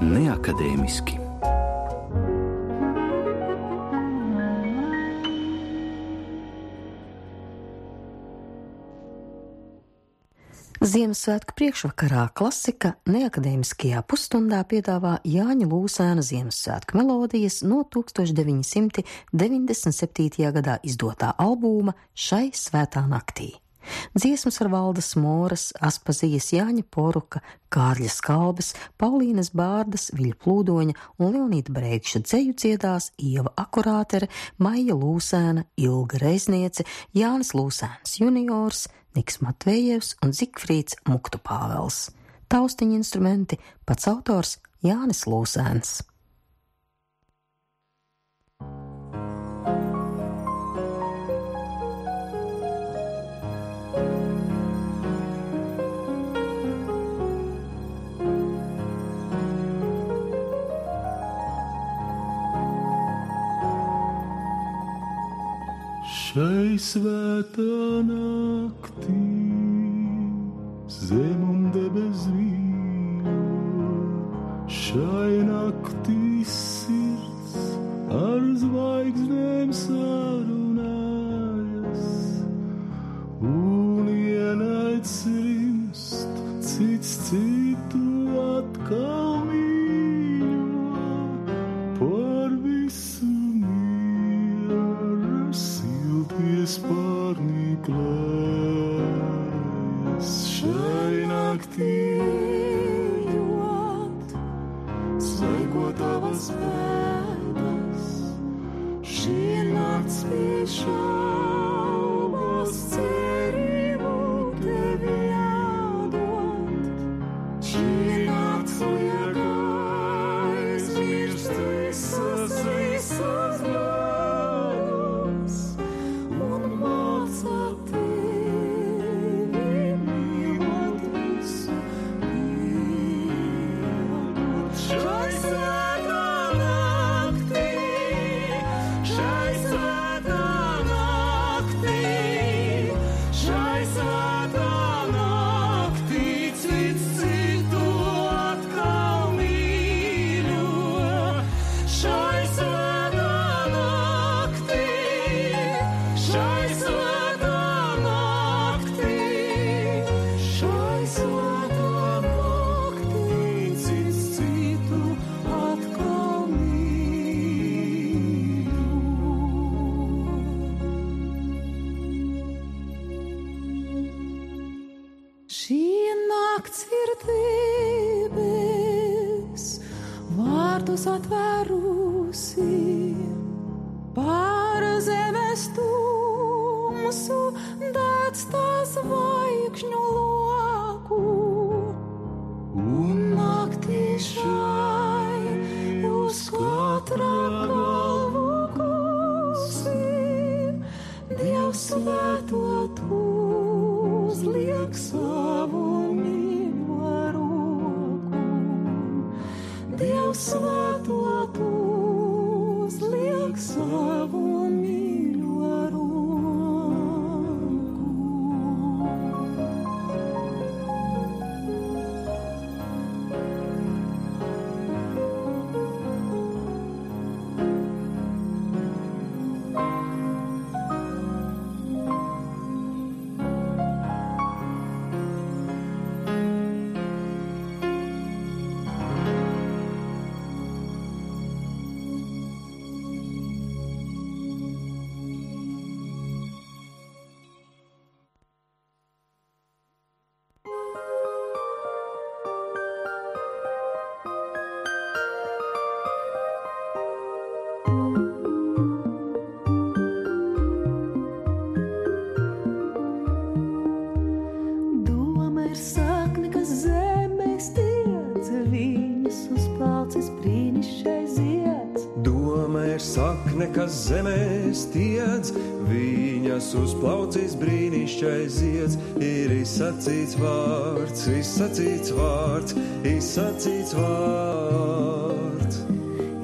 neakadēmiski. Ziemassvētku priekšvakarā klasika neakadēmiskajā pusstundā piedāvā Jāņa Lūsēna Ziemassvētku melodijas no 1997. gadā izdotā albuma Šai svētā naktī. Dziesmas ar Valdas Moras, Aspazijas Jāņa Poruka, Kārļa Skalbes, Paulīnas Bārdas, Viļa Plūdoņa un Leonīta Breikša dzeju dziedās Ieva Akurātere, Maija Lūsēna, Ilga Reizniece, Jānis Lūsēns juniors, Niks Matvējevs un Zikfrīds Muktu Pāvels. Taustiņa instrumenti pats autors Jānis Lūsēns. Šai svētā naktī zemē stiedz, viņas uzplaucīs brīnišķai ziedz. Ir izsacīts vārds, izsacīts vārds, izsacīts vārds.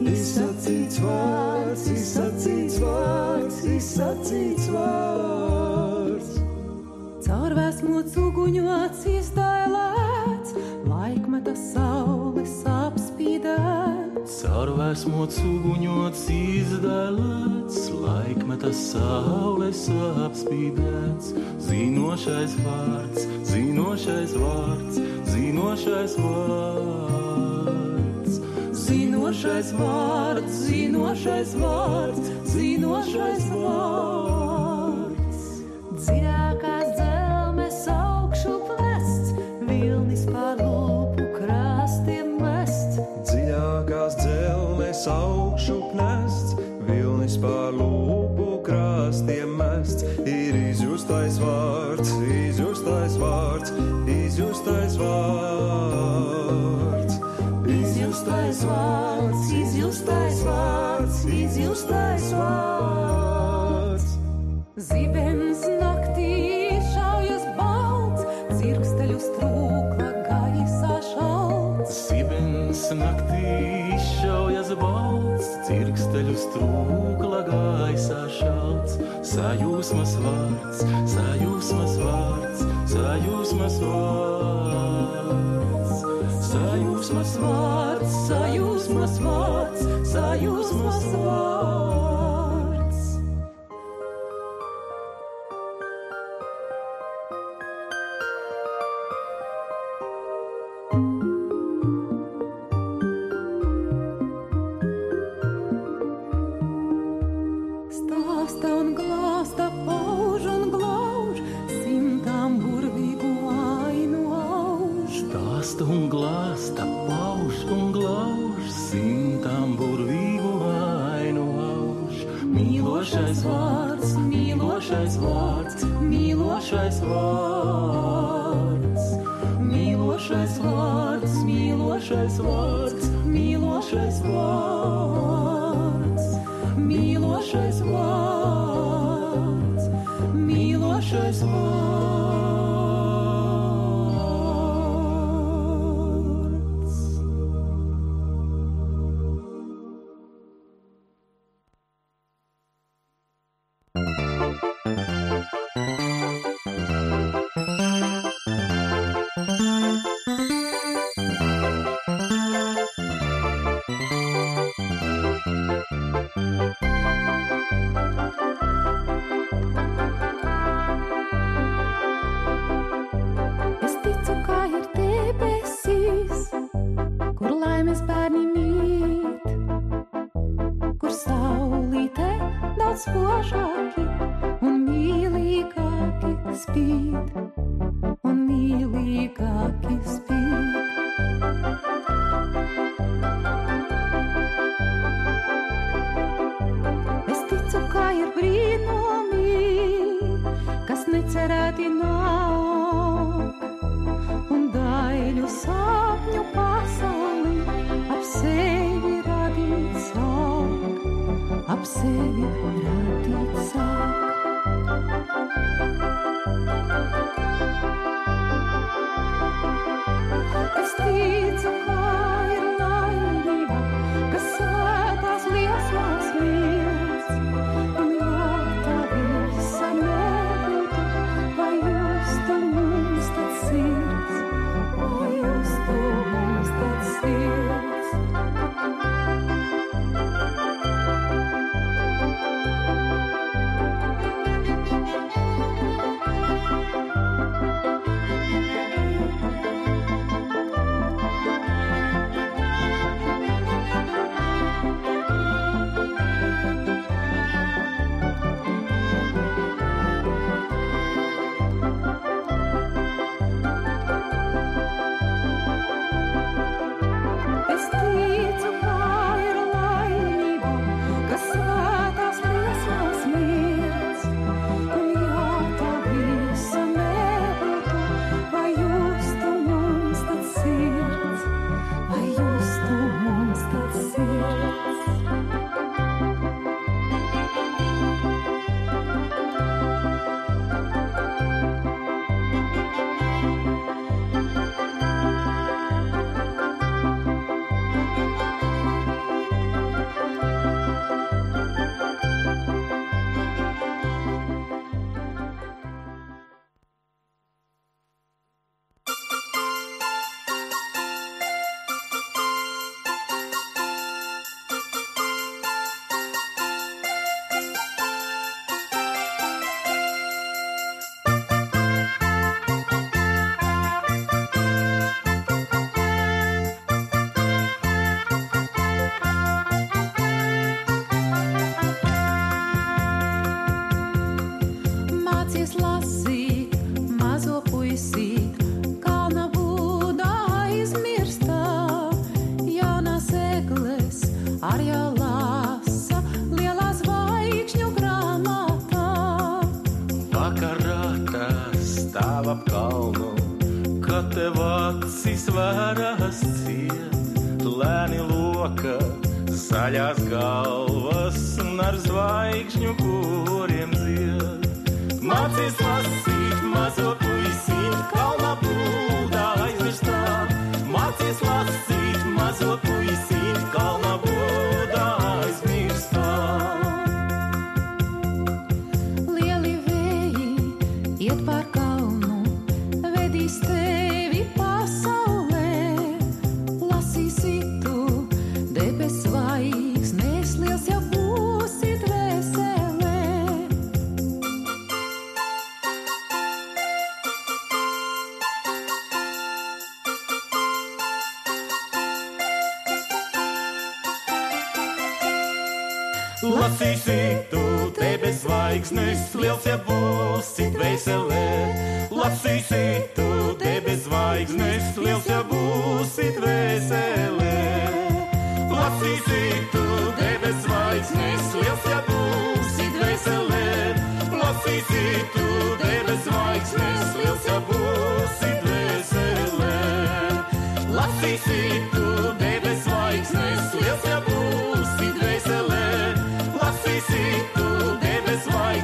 Izsacīts vārds, izsacīts vārds, izsacīts vārds. Caur vēsmots uguņu acīs dēlēts, Iedvesmots, uguņots, izdēlēts, laikmeta saules apspīdēts, zinošais vārds, zinošais vārds, zinošais vārds. Zinošais vārds, zinošais vārds, zinošais vārds. Augšu knests, vilnis pār lūpu krastiem mests. Ir izjustais vārds, izjustais vārds, izjustais vārds. Izjustais vārds, izjustais vārds, izjustais vārds. Zibens naktī šaujas balts, dzirksteļu strūkla gaisā šalts. Sibens naktī izšaujas balts, cirksteļu strūkla gaisā šalts. Sajūsmas vārds, sajūsmas vārds, sajūsmas vārds. Sajūsmas vārds, Sajūsmas vārds, sajūsmas vārds.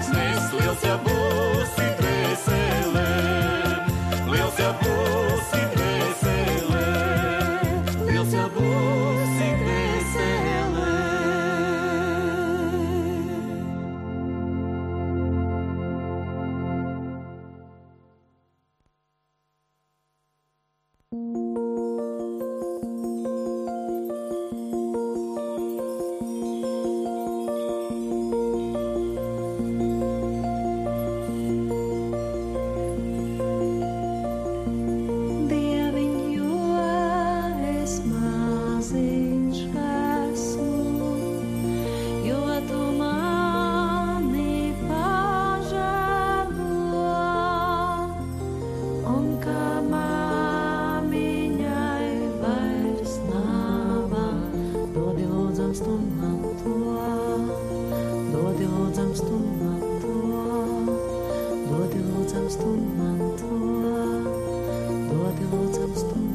Nesli will se bude tavs tu man to, dod jau tavs tu man to.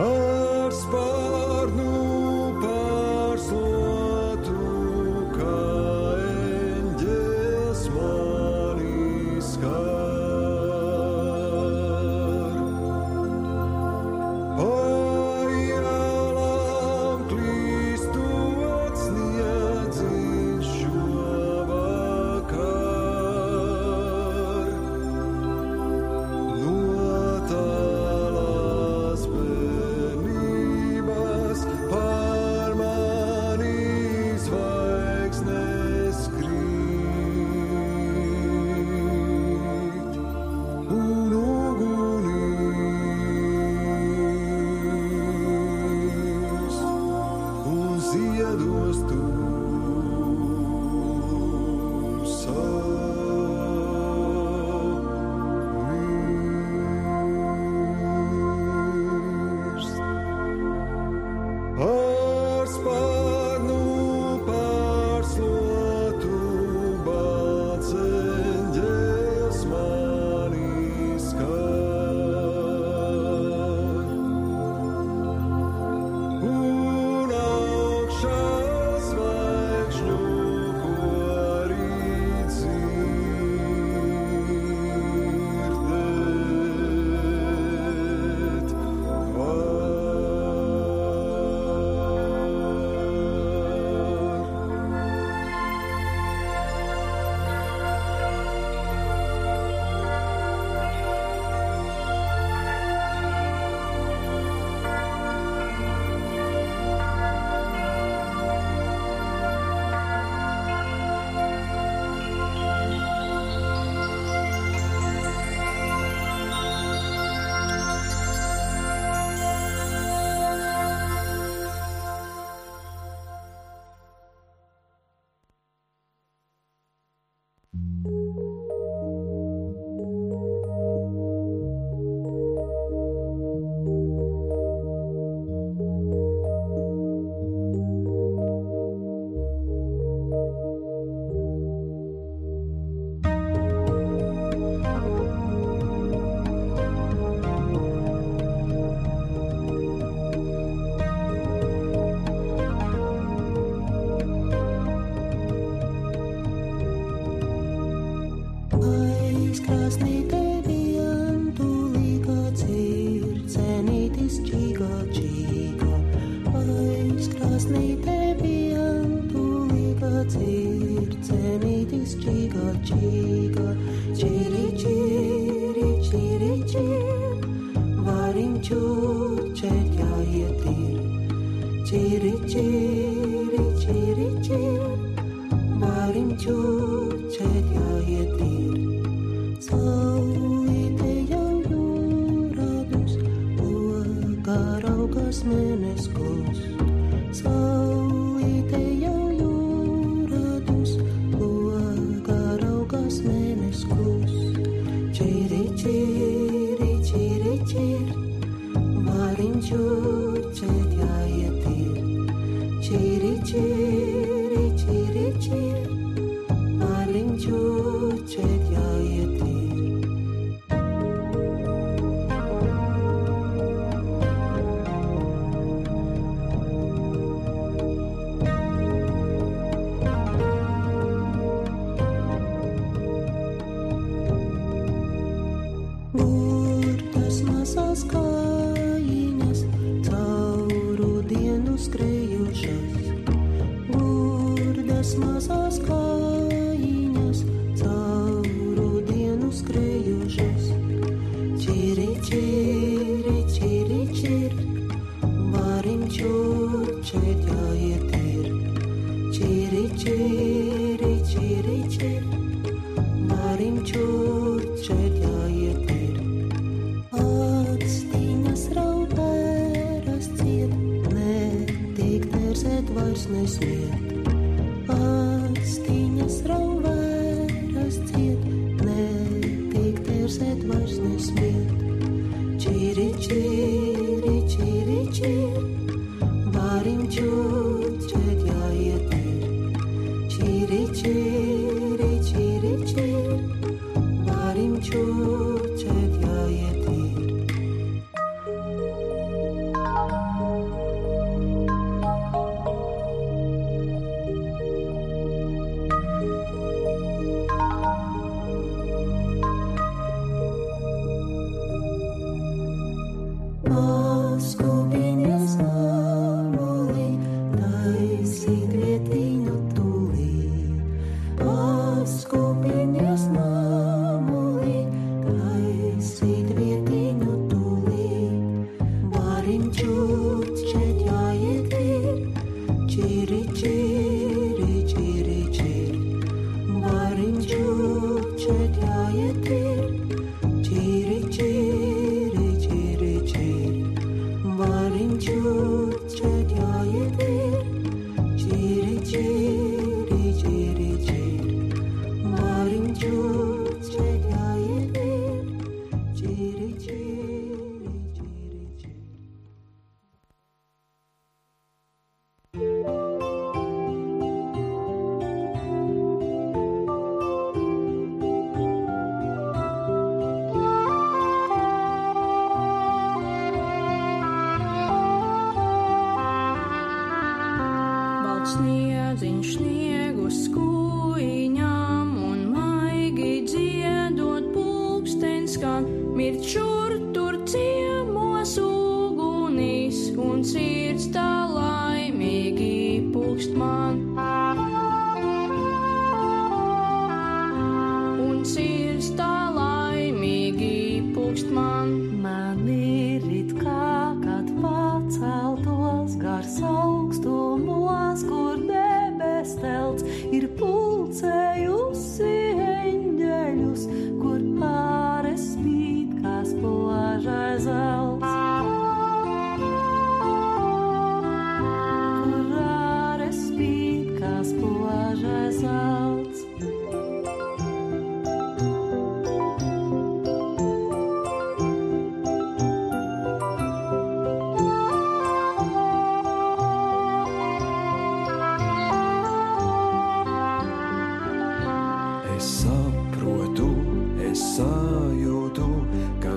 Ar spārnu krásnej té biantúly pacír, cenitý z čígor, čígor, číri, číri, číri, čír, varim čúr, čeťa číri, знает важность. un sirds tā laimīgi pūkst man.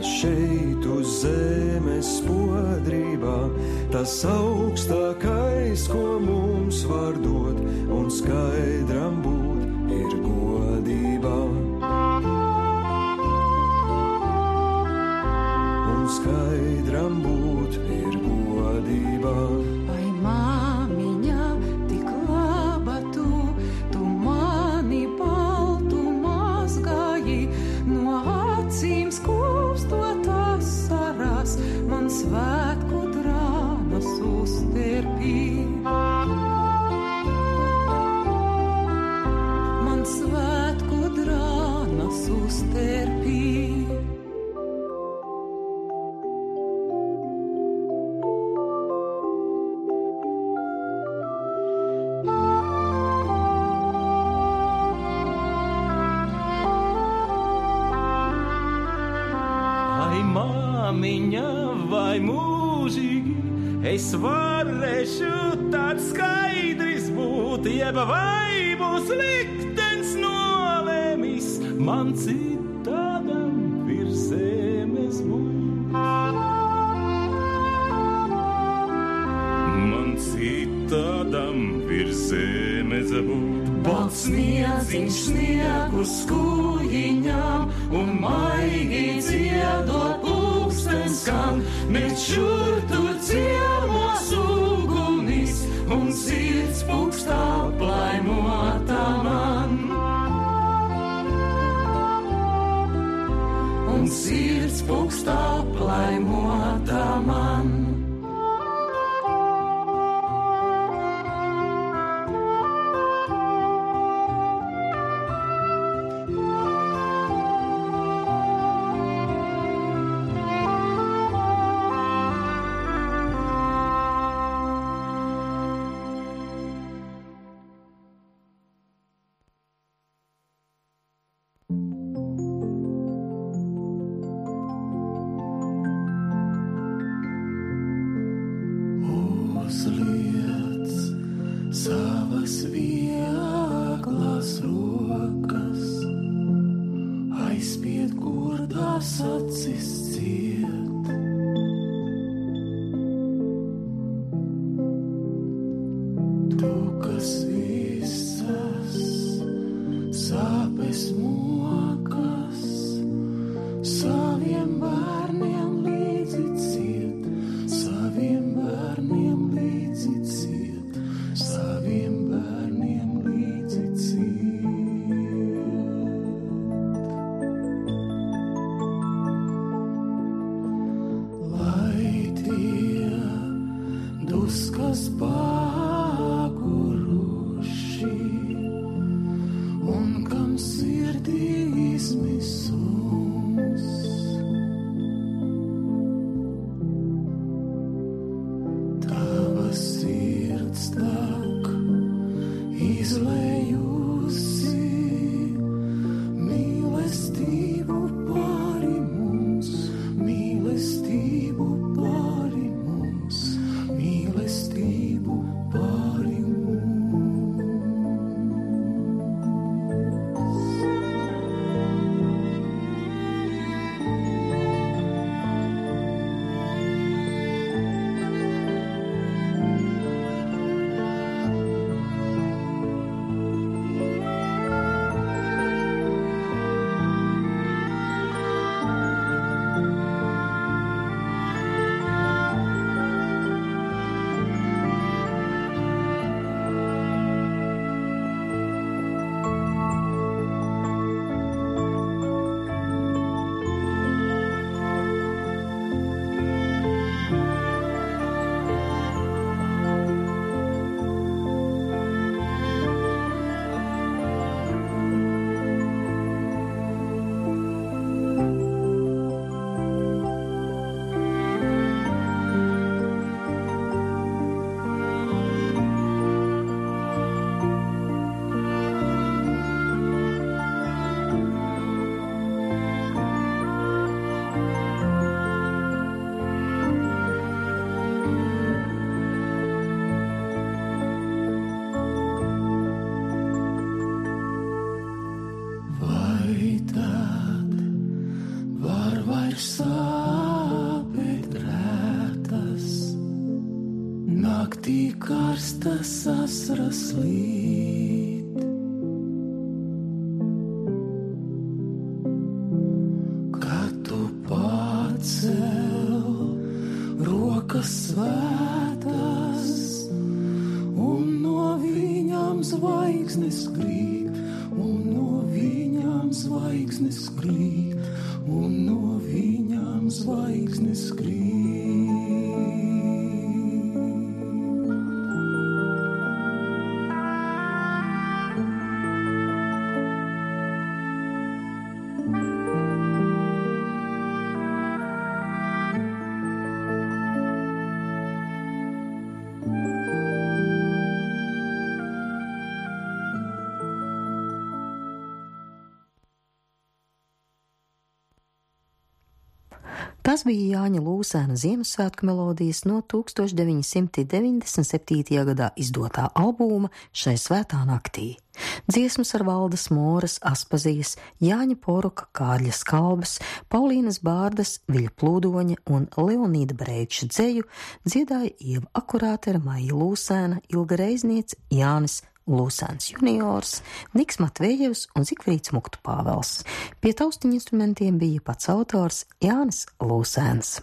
šeit uz zemes podrībā, tas augstākais, ko mums var dot un skaidram būt. lai mūžīgi es varēšu tāds skaidrs būt, jeb vai būs liktenis nolēmis man citādam virs zemes būt. Man citādam virs zemes būt. Balts sniedziņš sniegu skūjiņām un man. нас росли. Tas bija Jāņa Lūsēna Ziemassvētku melodijas no 1997. gadā izdotā albuma šai svētā naktī. Dziesmas ar Valdas Mūras, Aspazijas, Jāņa Poruka, Kārļa Skalbas, Paulīnas Bārdas, Viļa Plūdoņa un Leonīda Breikša dzēju dziedāja Ieva Akurātera, Maija Lūsēna, Ilga Reizniece, Jānis Lūsēns juniors, Niks Matvējevs un Zikfrīds Muktu Pāvels. Pie taustiņu instrumentiem bija pats autors Jānis Lūsēns.